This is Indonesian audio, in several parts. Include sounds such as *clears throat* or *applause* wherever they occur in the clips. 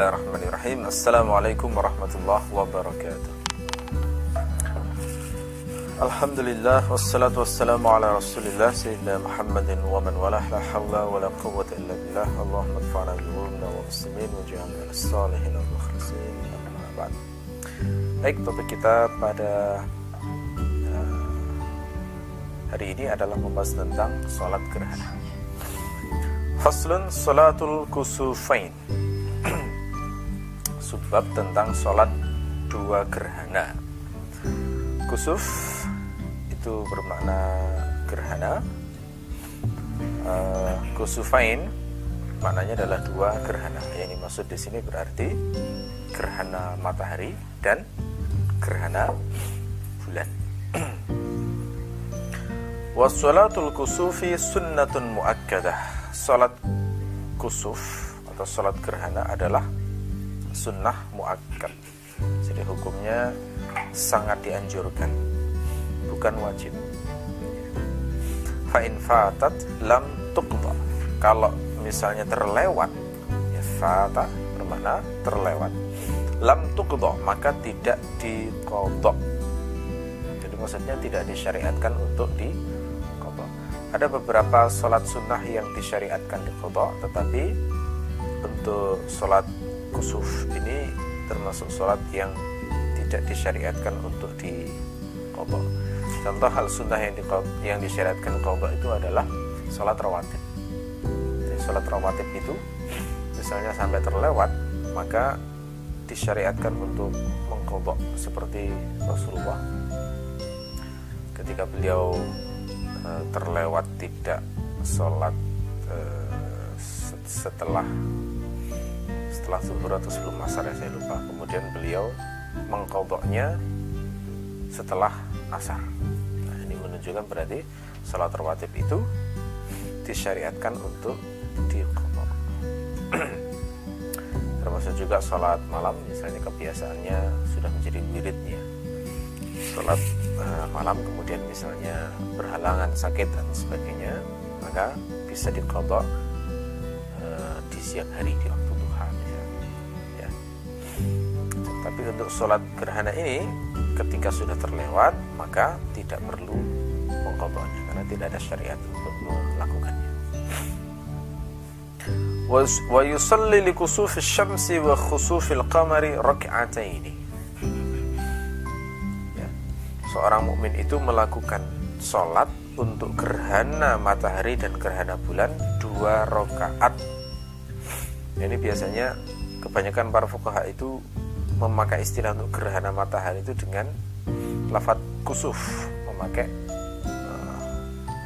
Bismillahirrahmanirrahim. Assalamualaikum warahmatullahi wabarakatuh. Alhamdulillah Wassalatu wassalamu ala rasulillah Sayyidina Muhammadin wa man La hawla wa la quwwata illa billah. Allahumma adfa'na wa muslimin Wa salihin wa Baik, topik kita pada uh, hari ini adalah membahas tentang sholat gerhana. Faslun sholatul kusufain Subbab tentang sholat dua gerhana. Kusuf itu bermakna gerhana. Uh, Kusufain maknanya adalah dua gerhana. Yang dimaksud di sini berarti gerhana matahari dan gerhana bulan. *clears throat* Wassalatul kusufi sunnatun muakkadah. Salat kusuf atau salat gerhana adalah sunnah muakkad. Jadi hukumnya sangat dianjurkan, bukan wajib. Fa'in fatat lam tuqda. Kalau misalnya terlewat, ya fata bermakna terlewat. Lam tuqda, maka tidak dikodok. Jadi maksudnya tidak disyariatkan untuk di ada beberapa sholat sunnah yang disyariatkan di kodok tetapi untuk sholat kusuf. Ini termasuk sholat yang tidak disyariatkan untuk di kodok contoh hal sunnah yang, di, yang disyariatkan kodok itu adalah sholat rawatib. Jadi, sholat rawatib itu misalnya sampai terlewat maka disyariatkan untuk mengkodok seperti Rasulullah. Ketika beliau Eh, terlewat tidak sholat uh, setelah setelah zuhur atau sebelum asar ya saya lupa. Kemudian beliau mengkodoknya setelah asar. Nah ini menunjukkan berarti sholat rawatib itu disyariatkan untuk dikodok. *clears throat* Termasuk juga sholat malam misalnya kebiasaannya sudah menjadi wiridnya sholat uh, malam kemudian misalnya berhalangan sakit dan sebagainya maka bisa dikodok uh, di siang hari di waktu tapi untuk sholat gerhana ini ketika sudah terlewat maka tidak perlu mengkodoknya karena tidak ada syariat untuk melakukannya. Wa yusalli li kusufi syamsi wa qamari rak'ataini. Seorang mukmin itu melakukan sholat untuk gerhana matahari dan gerhana bulan dua rakaat. Ini biasanya kebanyakan para fukaha itu memakai istilah untuk gerhana matahari itu dengan lafat kusuf, memakai uh,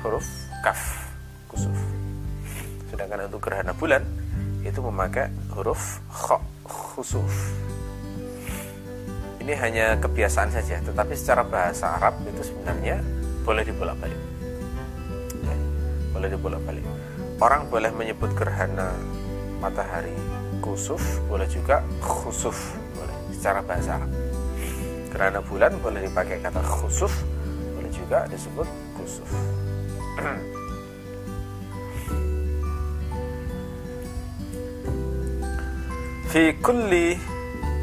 huruf kaf kusuf. Sedangkan untuk gerhana bulan itu memakai huruf kho khusuf. Ini hanya kebiasaan saja tetapi secara bahasa Arab itu sebenarnya boleh dibolak-balik. Ya, boleh dibolak-balik. Orang boleh menyebut gerhana matahari kusuf boleh juga khusuf secara bahasa. Arab gerhana bulan boleh dipakai kata khusuf boleh juga disebut kusuf. *clears throat* Fi kulli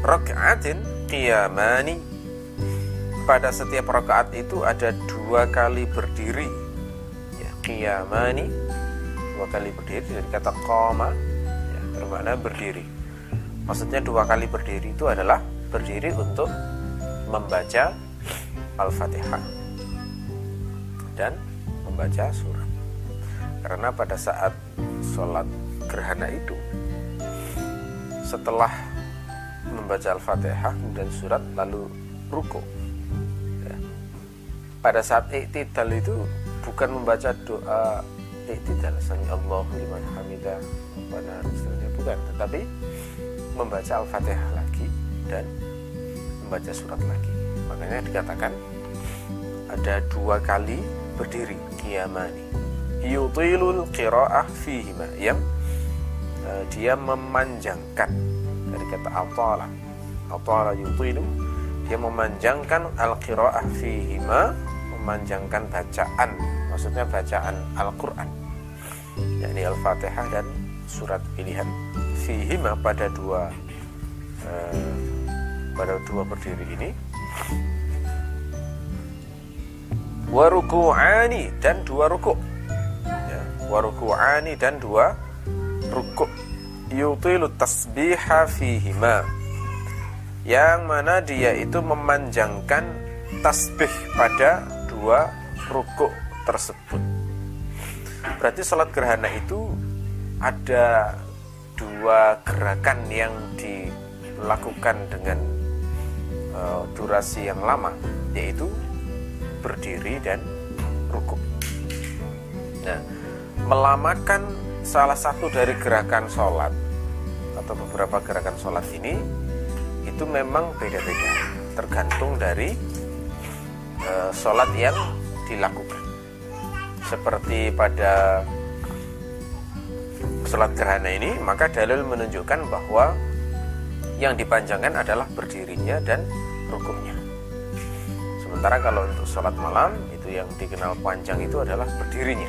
rak'atin qiyamani. Pada setiap rakaat itu ada dua kali berdiri. Ya qiyamani dua kali berdiri dari kata qama ya, bermakna berdiri. Maksudnya dua kali berdiri itu adalah berdiri untuk membaca al-fatihah dan membaca surat karena pada saat sholat gerhana itu setelah membaca Al-Fatihah dan surat lalu ruko. Ya. Pada saat iktidal itu bukan membaca doa iktidal sami Allahu liman hamidah bukan, tetapi membaca Al-Fatihah dan membaca surat lagi. Makanya dikatakan ada dua kali berdiri kiamani yutilul qira'ah fihima yang uh, dia memanjangkan. Dari kata atala atala yutilu dia memanjangkan al-qiraah fihima memanjangkan bacaan maksudnya bacaan Al-Qur'an. Yakni Al-Fatihah dan surat pilihan fihima pada dua eh, pada dua berdiri ini. Waruku'ani dan dua rukuk. Ya, waruku'ani dan dua rukuk. Yutilu tasbiha fihima. Yang mana dia itu memanjangkan tasbih pada dua rukuk tersebut. Berarti sholat gerhana itu ada dua gerakan yang dilakukan dengan uh, durasi yang lama yaitu berdiri dan rukuk. Nah, melamakan salah satu dari gerakan sholat atau beberapa gerakan sholat ini itu memang beda-beda tergantung dari uh, sholat yang dilakukan seperti pada sholat gerhana ini maka dalil menunjukkan bahwa yang dipanjangkan adalah berdirinya dan rukuknya sementara kalau untuk sholat malam itu yang dikenal panjang itu adalah berdirinya.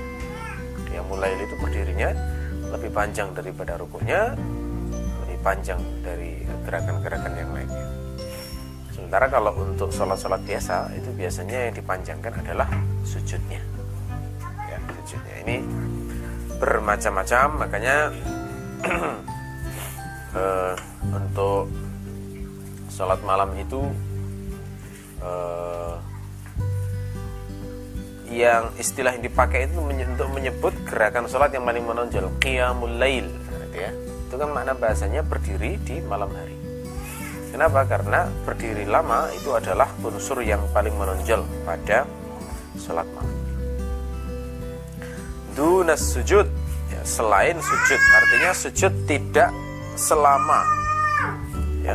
Yang mulai itu berdirinya lebih panjang daripada rukuknya lebih panjang dari gerakan-gerakan yang lainnya. Sementara kalau untuk sholat-sholat biasa itu biasanya yang dipanjangkan adalah sujudnya. Ya sujudnya. Ini bermacam-macam makanya *clears throat* sholat malam itu uh, yang istilah yang dipakai itu untuk menyebut gerakan sholat yang paling menonjol qiyamul lail ya. Itu kan makna bahasanya berdiri di malam hari. Kenapa? Karena berdiri lama itu adalah unsur yang paling menonjol pada sholat malam. Dunas sujud ya, selain sujud. Artinya sujud tidak selama ya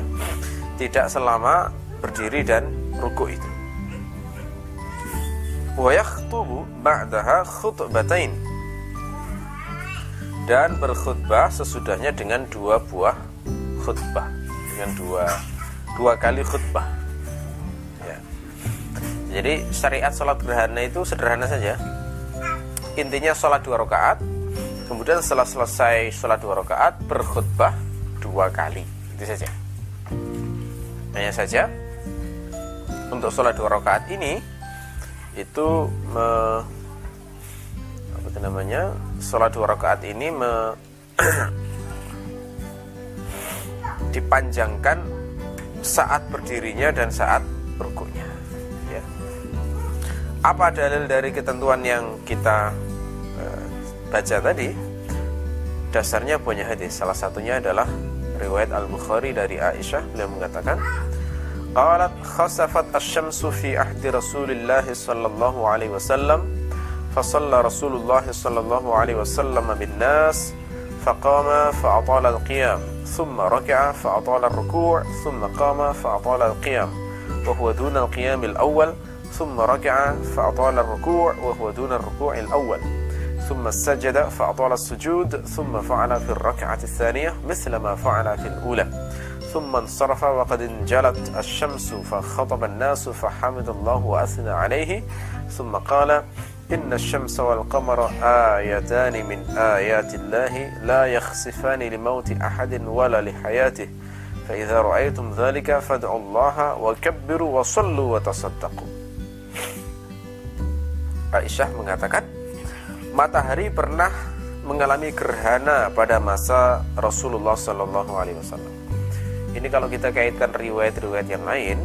tidak selama berdiri dan ruku itu. Wa yakhtubu ba'daha khutbatain. Dan berkhutbah sesudahnya dengan dua buah khutbah. Dengan dua dua kali khutbah. Ya. jadi syariat sholat gerhana itu sederhana saja. Intinya sholat dua rakaat kemudian setelah selesai sholat dua rakaat berkhutbah dua kali. Itu saja hanya saja untuk sholat dua rakaat ini itu me, apa itu namanya sholat dua rakaat ini me, *clears throat* dipanjangkan saat berdirinya dan saat rukuknya ya. apa dalil dari ketentuan yang kita uh, baca tadi? Dasarnya punya hadis. Salah satunya adalah riwayat Al-Bukhari dari Aisyah. Beliau mengatakan qalat khasafat asy-syamsu fi ahdi Rasulillah sallallahu alaihi wasallam fasalla Rasulullah sallallahu alaihi wasallam bin nas فقام فأطال القيام ثم ركع فأطال الركوع ثم قام فأطال القيام وهو دون القيام الأول ثم ركع فأطال الركوع وهو دون الركوع الأول ثم سجد فأطال السجود ثم فعل في الركعة الثانية مثل ما فعل في الأولى. ثم انصرف وقد انجلت الشمس فخطب الناس فحمد الله وأثنى عليه ثم قال إن الشمس والقمر آيتان من آيات الله لا يخسفان لموت أحد ولا لحياته فإذا رأيتم ذلك فادعوا الله وكبروا وصلوا وتصدقوا Aisyah mengatakan matahari pernah mengalami gerhana pada masa Rasulullah Shallallahu Alaihi Wasallam. Ini kalau kita kaitkan riwayat-riwayat yang lain,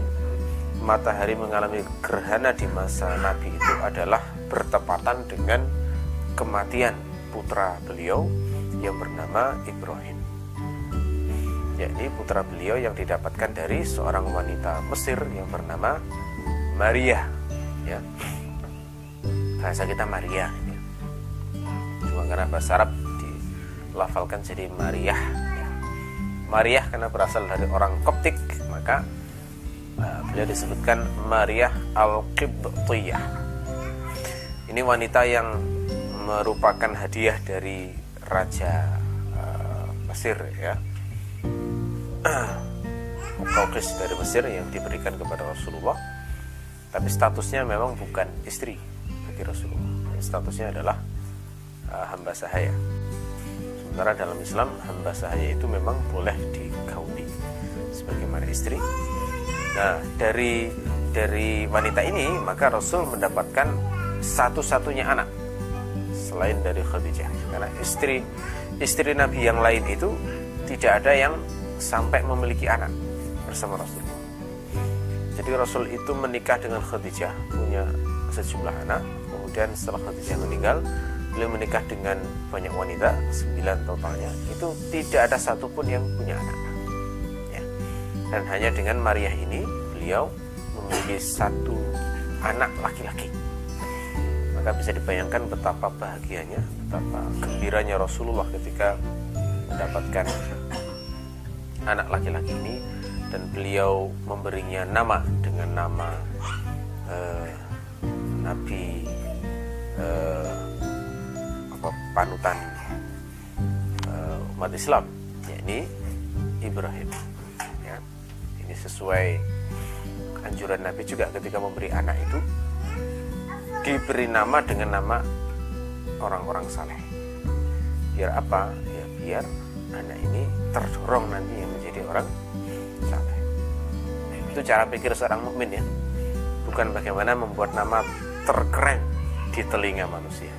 matahari mengalami gerhana di masa Nabi itu adalah bertepatan dengan kematian putra beliau yang bernama Ibrahim. Yakni putra beliau yang didapatkan dari seorang wanita Mesir yang bernama Maria. Ya. Bahasa kita Maria cuma karena bahasa Arab dilafalkan jadi Maria Maria karena berasal dari orang Koptik maka uh, beliau disebutkan Maria Al-Qibtiyah. Ini wanita yang merupakan hadiah dari Raja uh, Mesir ya. *clears throat* Mukaukis dari Mesir yang diberikan kepada Rasulullah tapi statusnya memang bukan istri bagi Rasulullah. Statusnya adalah uh, hamba sahaya. Sementara dalam Islam hamba sahaya itu memang boleh digauli sebagaimana istri. Nah, dari dari wanita ini maka Rasul mendapatkan satu-satunya anak selain dari Khadijah. Karena istri istri Nabi yang lain itu tidak ada yang sampai memiliki anak bersama Rasul. Jadi Rasul itu menikah dengan Khadijah, punya sejumlah anak. Kemudian setelah Khadijah meninggal, beliau menikah dengan banyak wanita, sembilan totalnya. Itu tidak ada satupun yang punya anak. Ya. Dan hanya dengan Maria ini, beliau memiliki satu anak laki-laki. Maka bisa dibayangkan betapa bahagianya, betapa gembiranya Rasulullah ketika mendapatkan anak laki-laki ini dan beliau memberinya nama dengan nama uh, Nabi apa panutan uh, umat Islam yakni Ibrahim. Ya ini sesuai anjuran Nabi juga ketika memberi anak itu diberi nama dengan nama orang-orang saleh. Biar apa? Ya biar anak ini terdorong nanti yang menjadi orang saleh. Itu cara pikir seorang mukmin ya. Bukan bagaimana membuat nama terkeren di telinga manusia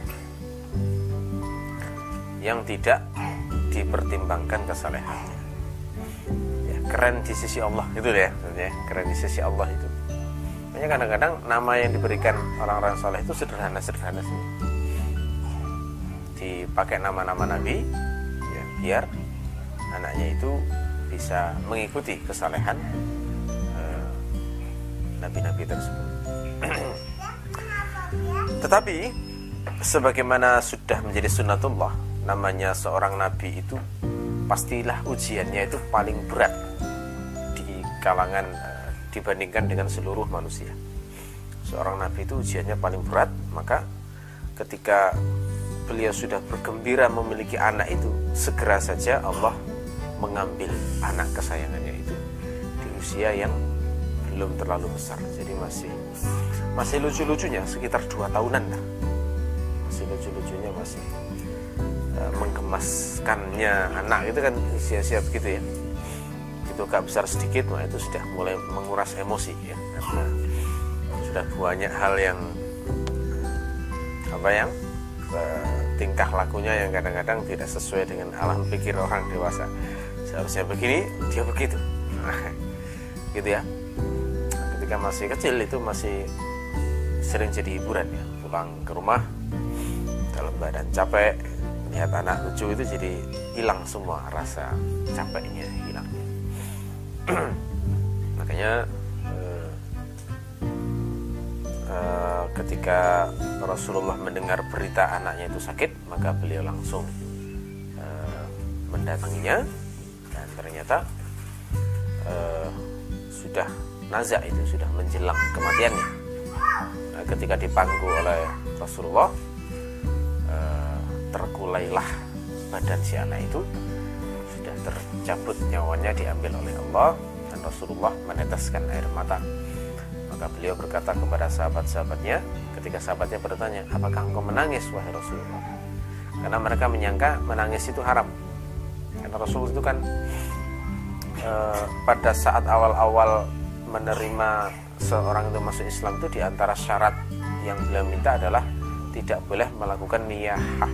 yang tidak dipertimbangkan kesalehannya ya, keren di sisi Allah itu ya maksudnya keren di sisi Allah itu. Makanya kadang-kadang nama yang diberikan orang-orang soleh itu sederhana-sederhana sih. Dipakai nama-nama Nabi ya, biar anaknya itu bisa mengikuti kesalehan eh, nabi-nabi uh, tersebut. *clears throat* Tetapi sebagaimana sudah menjadi sunnatullah, namanya seorang nabi itu pastilah ujiannya itu paling berat di kalangan uh, dibandingkan dengan seluruh manusia. Seorang nabi itu ujiannya paling berat, maka ketika beliau sudah bergembira memiliki anak itu, segera saja Allah mengambil anak kesayangannya itu di usia yang belum terlalu besar jadi masih masih lucu-lucunya sekitar dua tahunan lah masih lucu-lucunya masih menggemaskannya anak itu kan sia-sia begitu ya. Itu gak besar sedikit mah itu sudah mulai menguras emosi ya. Karena sudah banyak hal yang apa yang uh, tingkah lakunya yang kadang-kadang tidak sesuai dengan alam pikir orang dewasa. Seharusnya begini dia begitu. Gitu ya. Ketika masih kecil itu masih sering jadi hiburan ya. Pulang ke rumah dalam badan capek lihat anak lucu itu jadi hilang semua rasa capeknya hilang. *clears throat* Makanya eh, eh, ketika Rasulullah mendengar berita anaknya itu sakit maka beliau langsung eh, mendatanginya. Ternyata uh, sudah nazak itu sudah menjelang kematiannya. Nah, ketika dipangku oleh Rasulullah terkulailah badan si anak itu. Sudah tercabut nyawanya diambil oleh Allah dan Rasulullah meneteskan air mata. Maka beliau berkata kepada sahabat-sahabatnya ketika sahabatnya bertanya apakah engkau menangis wahai Rasulullah? Karena mereka menyangka menangis itu haram. Karena Rasul itu kan Eh, pada saat awal-awal menerima seorang itu masuk Islam itu di antara syarat yang beliau minta adalah tidak boleh melakukan niyahah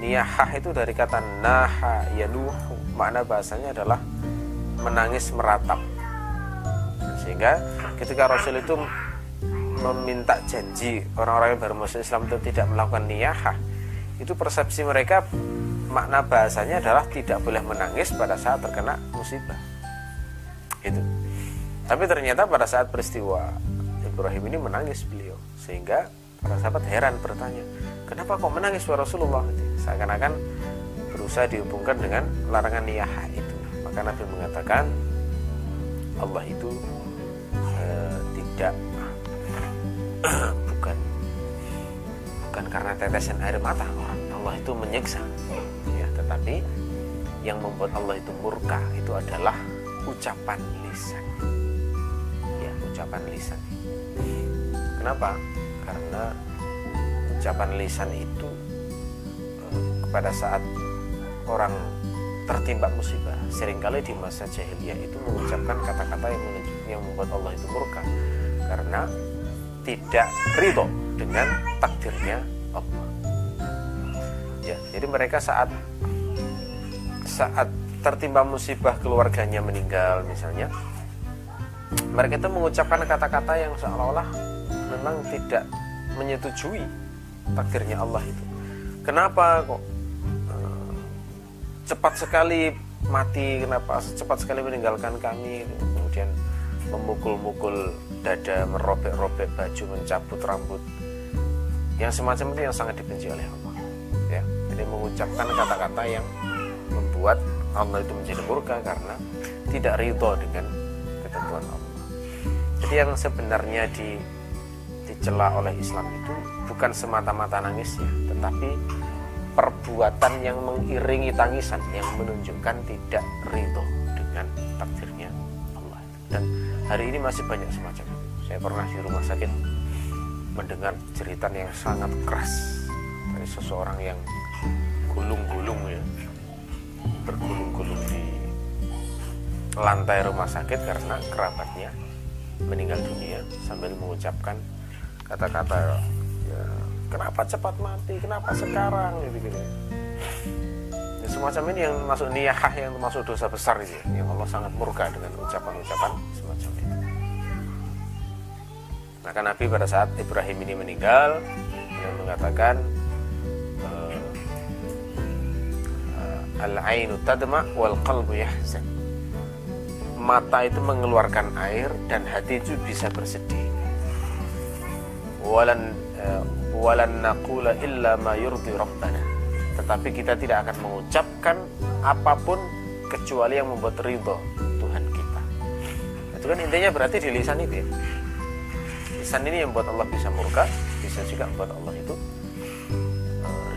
niyahah itu dari kata naha yanuhu makna bahasanya adalah menangis meratap. Sehingga ketika Rasul itu meminta janji orang-orang yang baru masuk Islam itu tidak melakukan niyahah itu persepsi mereka makna bahasanya adalah tidak boleh menangis pada saat terkena musibah. Itu tapi ternyata pada saat peristiwa Ibrahim ini menangis beliau. Sehingga para sahabat heran bertanya kenapa kok menangis wa Rasulullah seakan-akan berusaha dihubungkan dengan larangan niyah itu. Maka Nabi mengatakan Allah itu eh, tidak *clears throat* bukan bukan karena tetesan air mata Allah itu menyiksa. Tetapi yang membuat Allah itu murka itu adalah ucapan lisan. Ya ucapan lisan. Kenapa? Karena ucapan lisan itu pada saat orang tertimpa musibah sering kali di masa jahiliyah itu mengucapkan kata-kata yang yang membuat Allah itu murka. Karena tidak ridho dengan takdirnya Allah. Ya jadi mereka saat saat tertimpa musibah keluarganya meninggal misalnya mereka itu mengucapkan kata-kata yang seolah-olah memang tidak menyetujui takdirnya Allah itu. Kenapa kok cepat sekali mati kenapa? Cepat sekali meninggalkan kami. Kemudian memukul-mukul dada merobek-robek baju mencabut rambut. Yang semacam itu yang sangat dibenci oleh Allah. Ya jadi mengucapkan kata-kata yang membuat Allah itu menjadi murka karena tidak ridho dengan ketentuan Allah. Jadi yang sebenarnya di dicela oleh Islam itu bukan semata-mata nangisnya tetapi perbuatan yang mengiringi tangisan yang menunjukkan tidak ridho dengan takdirnya Allah. Dan hari ini masih banyak semacam saya pernah di rumah sakit mendengar cerita yang sangat keras dari seseorang yang gulung-gulung ya. Bergulung-gulung di lantai rumah sakit karena kerabatnya meninggal dunia sambil mengucapkan kata-kata kenapa cepat mati? Kenapa sekarang? Gitu gitu. Ya, semacam ini yang masuk niyah yang termasuk dosa besar ya. yang Allah sangat murka dengan ucapan-ucapan semacam itu maka Nabi pada saat Ibrahim ini meninggal yang mengatakan uh, al-ainu tadma wal qalbu yahzan. Mata itu mengeluarkan air dan hati itu bisa bersedih. Walan uh, walan naqula illa ma yurdi rabbana. Tetapi kita tidak akan mengucapkan apa pun kecuali yang membuat ridho Tuhan kita. Itu kan intinya berarti di lisan itu ya. Lisan ini yang membuat Allah bisa murka bisa juga membuat Allah itu uh,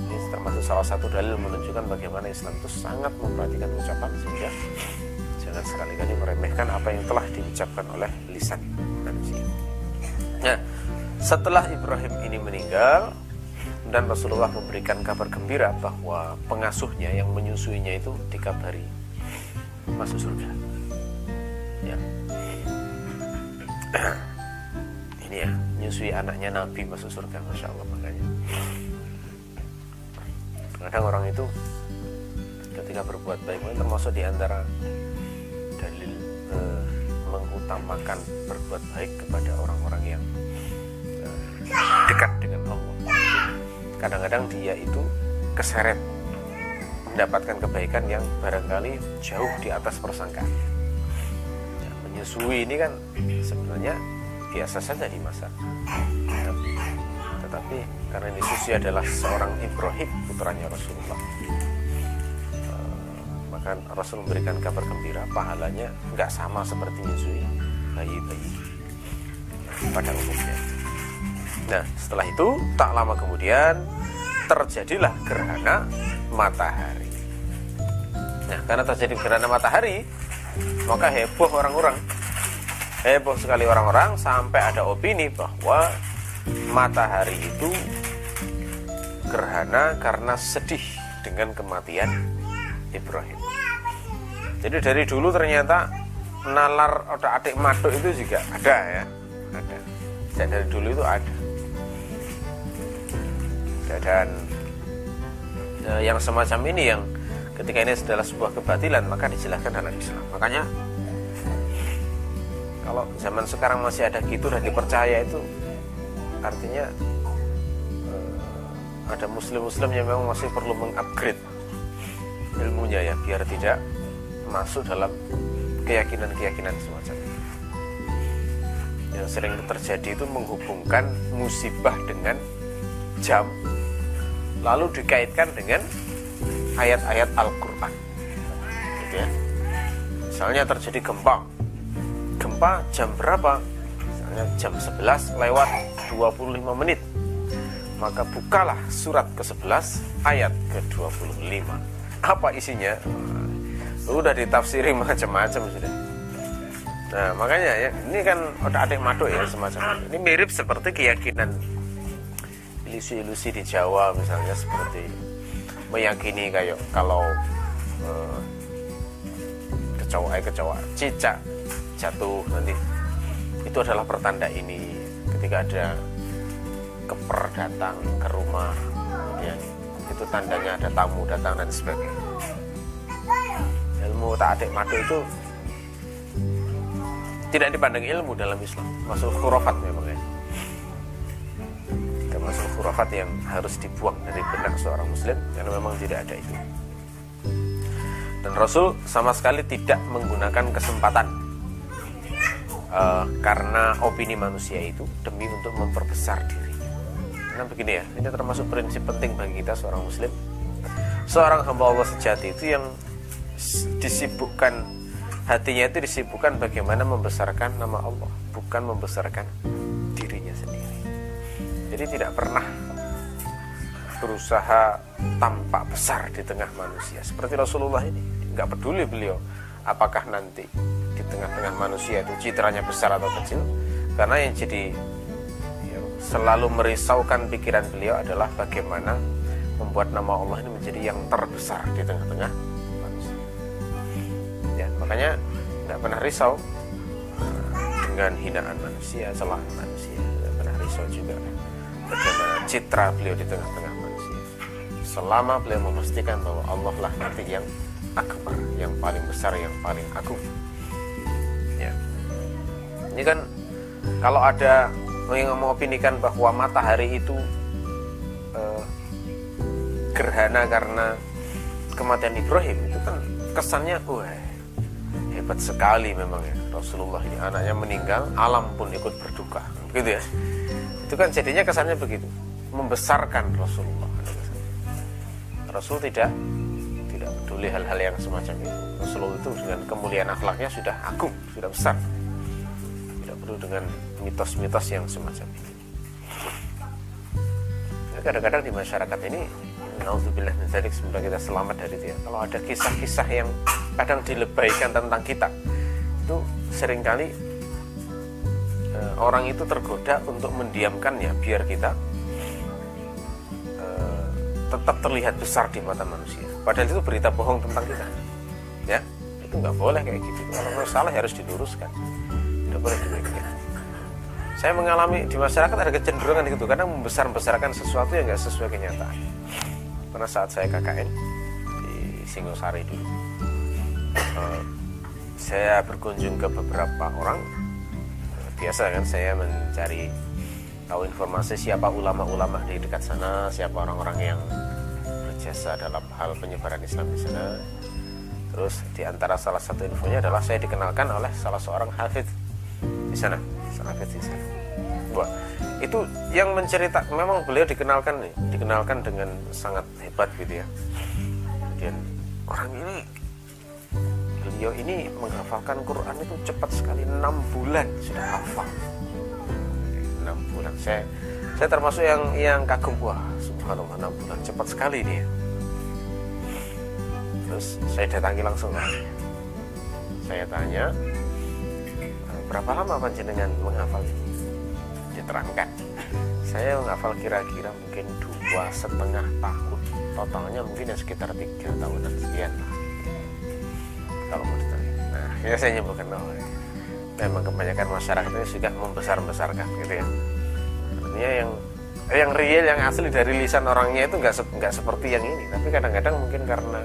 ini termasuk salah satu dalil menunjukkan bagaimana Islam itu sangat memperhatikan ucapan sehingga jangan sekali-kali meremehkan apa yang telah diucapkan oleh lisan manusia. Nah setelah Ibrahim ini meninggal dan Rasulullah memberikan kabar gembira bahwa pengasuhnya yang menyusuinya itu dikabari masuk surga. Ya. *clears throat* ini ya, menyusui anaknya Nabi masuk surga, masya Allah makanya. Kadang orang itu ketika berbuat baik, termasuk di antara dalil eh, mengutamakan berbuat baik kepada orang-orang yang dekat dengan Allah. Kadang-kadang dia itu keseret. Mendapatkan kebaikan yang barangkali jauh di atas persangkaan. Ya, menyusui ini kan sebenarnya biasa saja di masa. Tetapi karena ini Susi adalah seorang Ibrahim putranya Rasulullah. Eh, maka Rasul memberikan kabar gembira pahalanya nggak sama seperti menyusui bayi-bayi pada umumnya Nah, setelah itu tak lama kemudian terjadilah gerhana matahari. Nah, karena terjadi gerhana matahari, maka heboh orang-orang. Heboh sekali orang-orang sampai ada opini bahwa matahari itu gerhana karena sedih dengan kematian Ibrahim. Jadi dari dulu ternyata nalar otak adik maduk itu juga ada ya, ada. Dan dari dulu itu ada dan e, yang semacam ini yang ketika ini adalah sebuah kebatilan maka dijelaskan dalam Islam. Makanya kalau zaman sekarang masih ada gitu dan dipercaya itu artinya e, ada muslim-muslim yang memang masih perlu mengupgrade ilmunya ya biar tidak masuk dalam keyakinan-keyakinan semacam ini. Yang sering terjadi itu menghubungkan musibah dengan jam lalu dikaitkan dengan ayat-ayat Al-Quran. Gitu ya. misalnya terjadi gempa. Gempa jam berapa? Misalnya jam 11 lewat 25 menit. Maka bukalah surat ke-11 ayat ke-25 apa isinya? Udah ditafsiri *laughs* macam-macam sudah. Nah makanya ya ini kan udah adik maduk ya semacam. Ini mirip seperti keyakinan ilusi-ilusi di Jawa misalnya seperti meyakini kayak kalau uh, kecoa eh kecoa cicak jatuh nanti. Itu adalah pertanda ini ketika ada keper datang ke rumah kemudian itu tandanya ada tamu datang dan sebagainya. Ilmu tak adik madu itu tidak dipandang ilmu dalam Islam. Masuk khurafat memang. ya termasuk khurafat yang harus dibuang dari benak seorang muslim karena memang tidak ada itu. Dan Rasul sama sekali tidak menggunakan kesempatan uh, karena opini manusia itu demi untuk memperbesar diri. Karena begini ya ini termasuk prinsip penting bagi kita seorang muslim. Seorang hamba Allah sejati itu yang disibukkan hatinya itu disibukkan bagaimana membesarkan nama Allah bukan membesarkan jadi tidak pernah berusaha tampak besar di tengah manusia. Seperti Rasulullah ini nggak peduli beliau apakah nanti di tengah-tengah manusia itu citranya besar atau kecil. Karena yang jadi yang selalu merisaukan pikiran beliau adalah bagaimana membuat nama Allah ini menjadi yang terbesar di tengah-tengah makanya tidak pernah risau dengan hinaan manusia, celah manusia, tidak pernah risau juga bagaimana citra beliau di tengah-tengah manusia. Selama beliau memastikan bahwa Allah lah nanti yang akbar, yang paling besar, yang paling agung. Ya. Ini kan kalau ada yang mengopinikan bahwa matahari itu eh, gerhana karena kematian Ibrahim itu kan kesannya wah hebat sekali memang ya Rasulullah ini anaknya meninggal alam pun ikut berduka begitu ya itu kan jadinya kesannya begitu. Membesarkan Rasulullah. Rasul tidak tidak peduli hal-hal yang semacam itu. Rasulullah itu dengan kemuliaan akhlaknya sudah agung sudah besar. Tidak perlu dengan mitos-mitos yang semacam itu. Kadang-kadang di masyarakat ini Nauzubillah min semoga kita selamat dari dia. Kalau ada kisah-kisah yang kadang dilebaikan tentang kita, itu sering kali e, orang itu tergoda untuk mendiamkannya biar kita e, tetap terlihat besar di mata manusia. Padahal itu berita bohong tentang kita. Ya, itu nggak boleh kayak gitu. Kalau salah harus diluruskan. Tidak boleh demikian. Saya mengalami di masyarakat ada kecenderungan itu kadang membesar-besarkan sesuatu yang nggak sesuai kenyataan pernah saat saya KKN di Singosari dulu uh, saya berkunjung ke beberapa orang biasa kan saya mencari tahu informasi siapa ulama-ulama di dekat sana siapa orang-orang yang berjasa dalam hal penyebaran Islam di sana. Terus di antara salah satu infonya adalah saya dikenalkan oleh salah seorang hafid di sana hafid di sana. Wah, itu yang mencerita memang beliau dikenalkan nih dikenalkan dengan sangat hebat gitu ya. Kemudian orang ini beliau ini menghafalkan Quran itu cepat sekali enam bulan. Sudah hafal. Enam bulan. Saya saya termasuk yang yang kagum. Wah subhanallah enam bulan. Cepat sekali dia. Terus saya datangi langsung. Saya tanya berapa lama panjenengan menghafal? Ini diterangkan. Saya menghafal kira-kira mungkin dua setengah tahun. Totalnya mungkin ya sekitar tiga tahunan sekian. lah kalau mau nah ya saya nyebutkan oh, memang kebanyakan masyarakat itu sudah membesar-besarkan gitu ya. Artinya yang yang real yang asli dari lisan orangnya itu nggak nggak seperti yang ini. Tapi kadang-kadang mungkin karena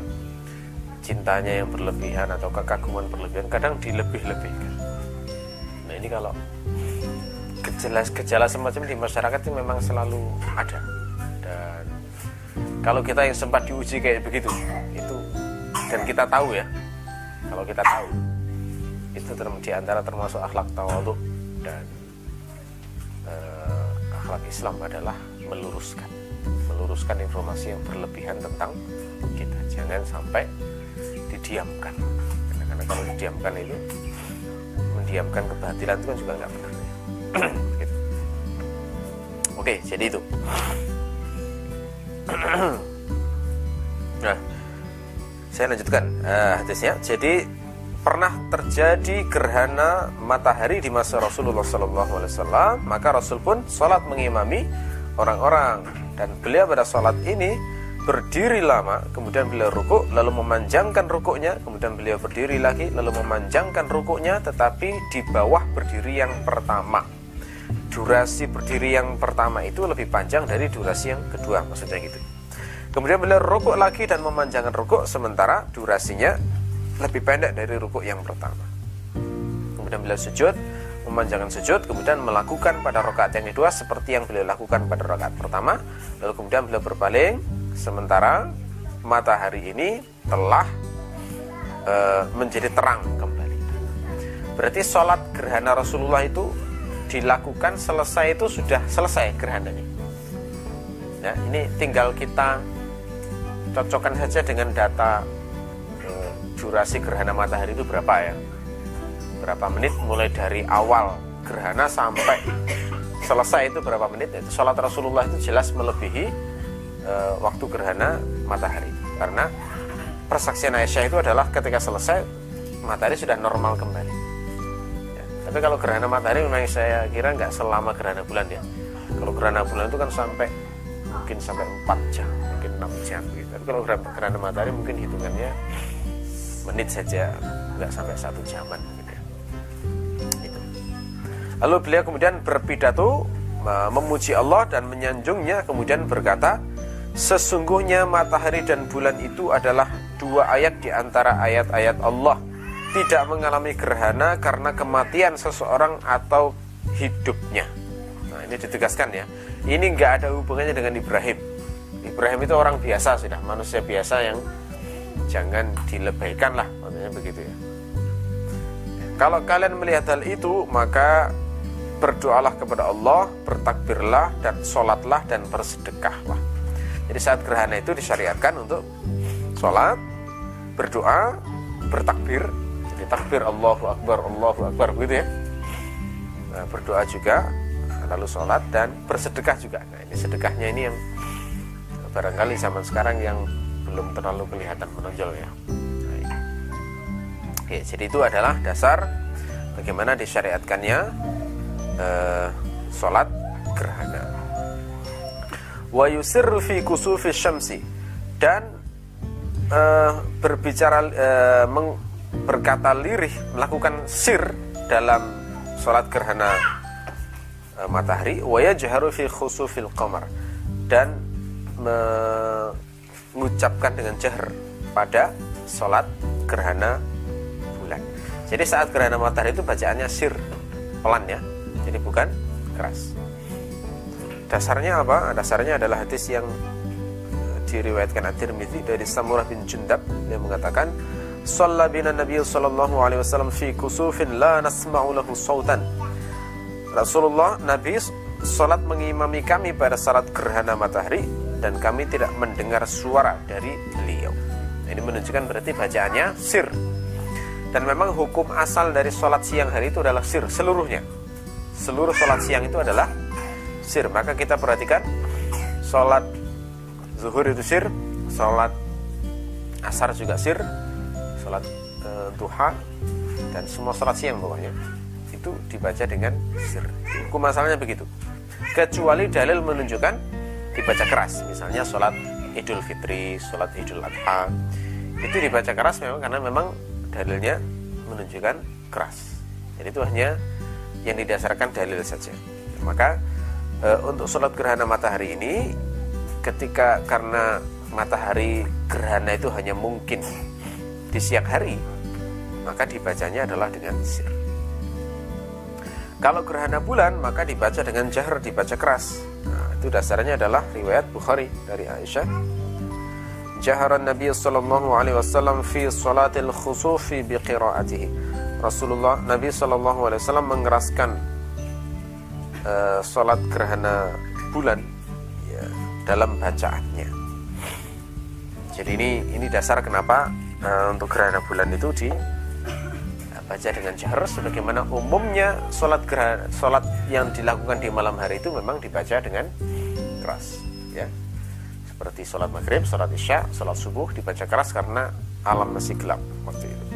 cintanya yang berlebihan atau kekaguman berlebihan kadang dilebih-lebihkan. Nah ini kalau gejala-gejala semacam di masyarakat itu memang selalu ada. Dan kalau kita yang sempat diuji kayak begitu itu dan kita tahu ya kalau kita tahu itu di antara termasuk akhlak tawaduk dan uh, akhlak Islam adalah meluruskan meluruskan informasi yang berlebihan tentang kita jangan sampai didiamkan karena kalau didiamkan itu mendiamkan kebatilan itu kan juga nggak benar gitu. Oke, jadi itu. *clears throat* saya lanjutkan uh, hadisnya. Jadi pernah terjadi gerhana matahari di masa Rasulullah SAW, maka Rasul pun sholat mengimami orang-orang dan beliau pada sholat ini berdiri lama, kemudian beliau rukuk, lalu memanjangkan rukuknya, kemudian beliau berdiri lagi, lalu memanjangkan rukuknya, tetapi di bawah berdiri yang pertama. Durasi berdiri yang pertama itu lebih panjang dari durasi yang kedua, maksudnya gitu. Kemudian beliau rukuk lagi dan memanjangkan rukuk, sementara durasinya lebih pendek dari rukuk yang pertama. Kemudian beliau sujud, memanjangkan sujud, kemudian melakukan pada rakaat yang kedua seperti yang beliau lakukan pada rakaat pertama, lalu kemudian beliau berpaling, sementara matahari ini telah e, menjadi terang kembali. Berarti sholat gerhana Rasulullah itu dilakukan selesai itu sudah selesai gerhananya. Ya, ini tinggal kita cocokkan saja dengan data e, durasi gerhana matahari itu berapa ya? Berapa menit? Mulai dari awal gerhana sampai selesai itu berapa menit? Itu sholat Rasulullah itu jelas melebihi e, waktu gerhana matahari. Karena persaksian Aisyah itu adalah ketika selesai matahari sudah normal kembali. Ya, tapi kalau gerhana matahari memang saya kira nggak selama gerhana bulan ya. Kalau gerhana bulan itu kan sampai mungkin sampai 4 jam 6 jam gitu. Tapi kalau gerhana matahari mungkin hitungannya menit saja nggak sampai satu jaman gitu ya. itu lalu beliau kemudian berpidato memuji Allah dan menyanjungnya kemudian berkata sesungguhnya matahari dan bulan itu adalah dua ayat di antara ayat-ayat Allah. Tidak mengalami gerhana karena kematian seseorang atau hidupnya. Nah ini ditegaskan ya. Ini nggak ada hubungannya dengan Ibrahim Ibrahim itu orang biasa sudah manusia biasa yang jangan dilebaikan lah maksudnya begitu ya. Kalau kalian melihat hal itu maka berdoalah kepada Allah bertakbirlah dan sholatlah dan bersedekahlah. Jadi saat gerhana itu disyariatkan untuk sholat berdoa bertakbir. Jadi takbir Allahu Akbar Allahu Akbar begitu ya. Nah, berdoa juga lalu sholat dan bersedekah juga. Nah ini sedekahnya ini yang barangkali zaman sekarang yang belum terlalu kelihatan menonjol ya. Oke, jadi itu adalah dasar bagaimana disyariatkannya eh, sholat gerhana. Wa yusirru fi kusufi syamsi. Dan eh, berbicara eh, meng, berkata lirih melakukan sir dalam sholat gerhana eh, matahari. Wa yajharu fi khusufil qamar. Dan mengucapkan dengan jahar pada sholat gerhana bulan. Jadi saat gerhana matahari itu bacaannya sir pelan ya, jadi bukan keras. Dasarnya apa? Dasarnya adalah hadis yang eh, diriwayatkan At-Tirmidzi dari Samurah bin Jundab yang mengatakan Shalla bina Nabi sallallahu alaihi wasallam fi kusufin la nasma'u lahu sautan. Rasulullah Nabi salat mengimami kami pada salat gerhana matahari dan kami tidak mendengar suara dari beliau. Ini menunjukkan berarti bacaannya sir. Dan memang hukum asal dari sholat siang hari itu adalah sir seluruhnya. Seluruh sholat siang itu adalah sir. Maka kita perhatikan sholat zuhur itu sir, sholat asar juga sir, sholat e, duha dan semua sholat siang pokoknya itu dibaca dengan sir. Hukum asalnya begitu. Kecuali dalil menunjukkan dibaca keras. Misalnya sholat idul fitri sholat idul adha. Itu dibaca keras memang karena memang dalilnya menunjukkan keras. Jadi itu hanya yang didasarkan dalil saja. Maka e, untuk sholat gerhana matahari ini ketika karena matahari gerhana itu hanya mungkin di siang hari maka dibacanya adalah dengan sir kalau gerhana bulan maka dibaca dengan jahar dibaca keras itu dasarnya adalah riwayat Bukhari dari Aisyah. Jaharan Nabi sallallahu alaihi wasallam fi salatil khusufi bi qiraatihi. Rasulullah Nabi sallallahu alaihi wasallam mengeraskan uh, salat gerhana bulan ya, dalam bacaannya. Jadi ini ini dasar kenapa uh, untuk gerhana bulan itu di baca dengan jahar sebagaimana umumnya sholat sholat yang dilakukan di malam hari itu memang dibaca dengan keras ya. Seperti sholat maghrib, sholat isya, sholat subuh dibaca keras karena alam masih gelap waktu itu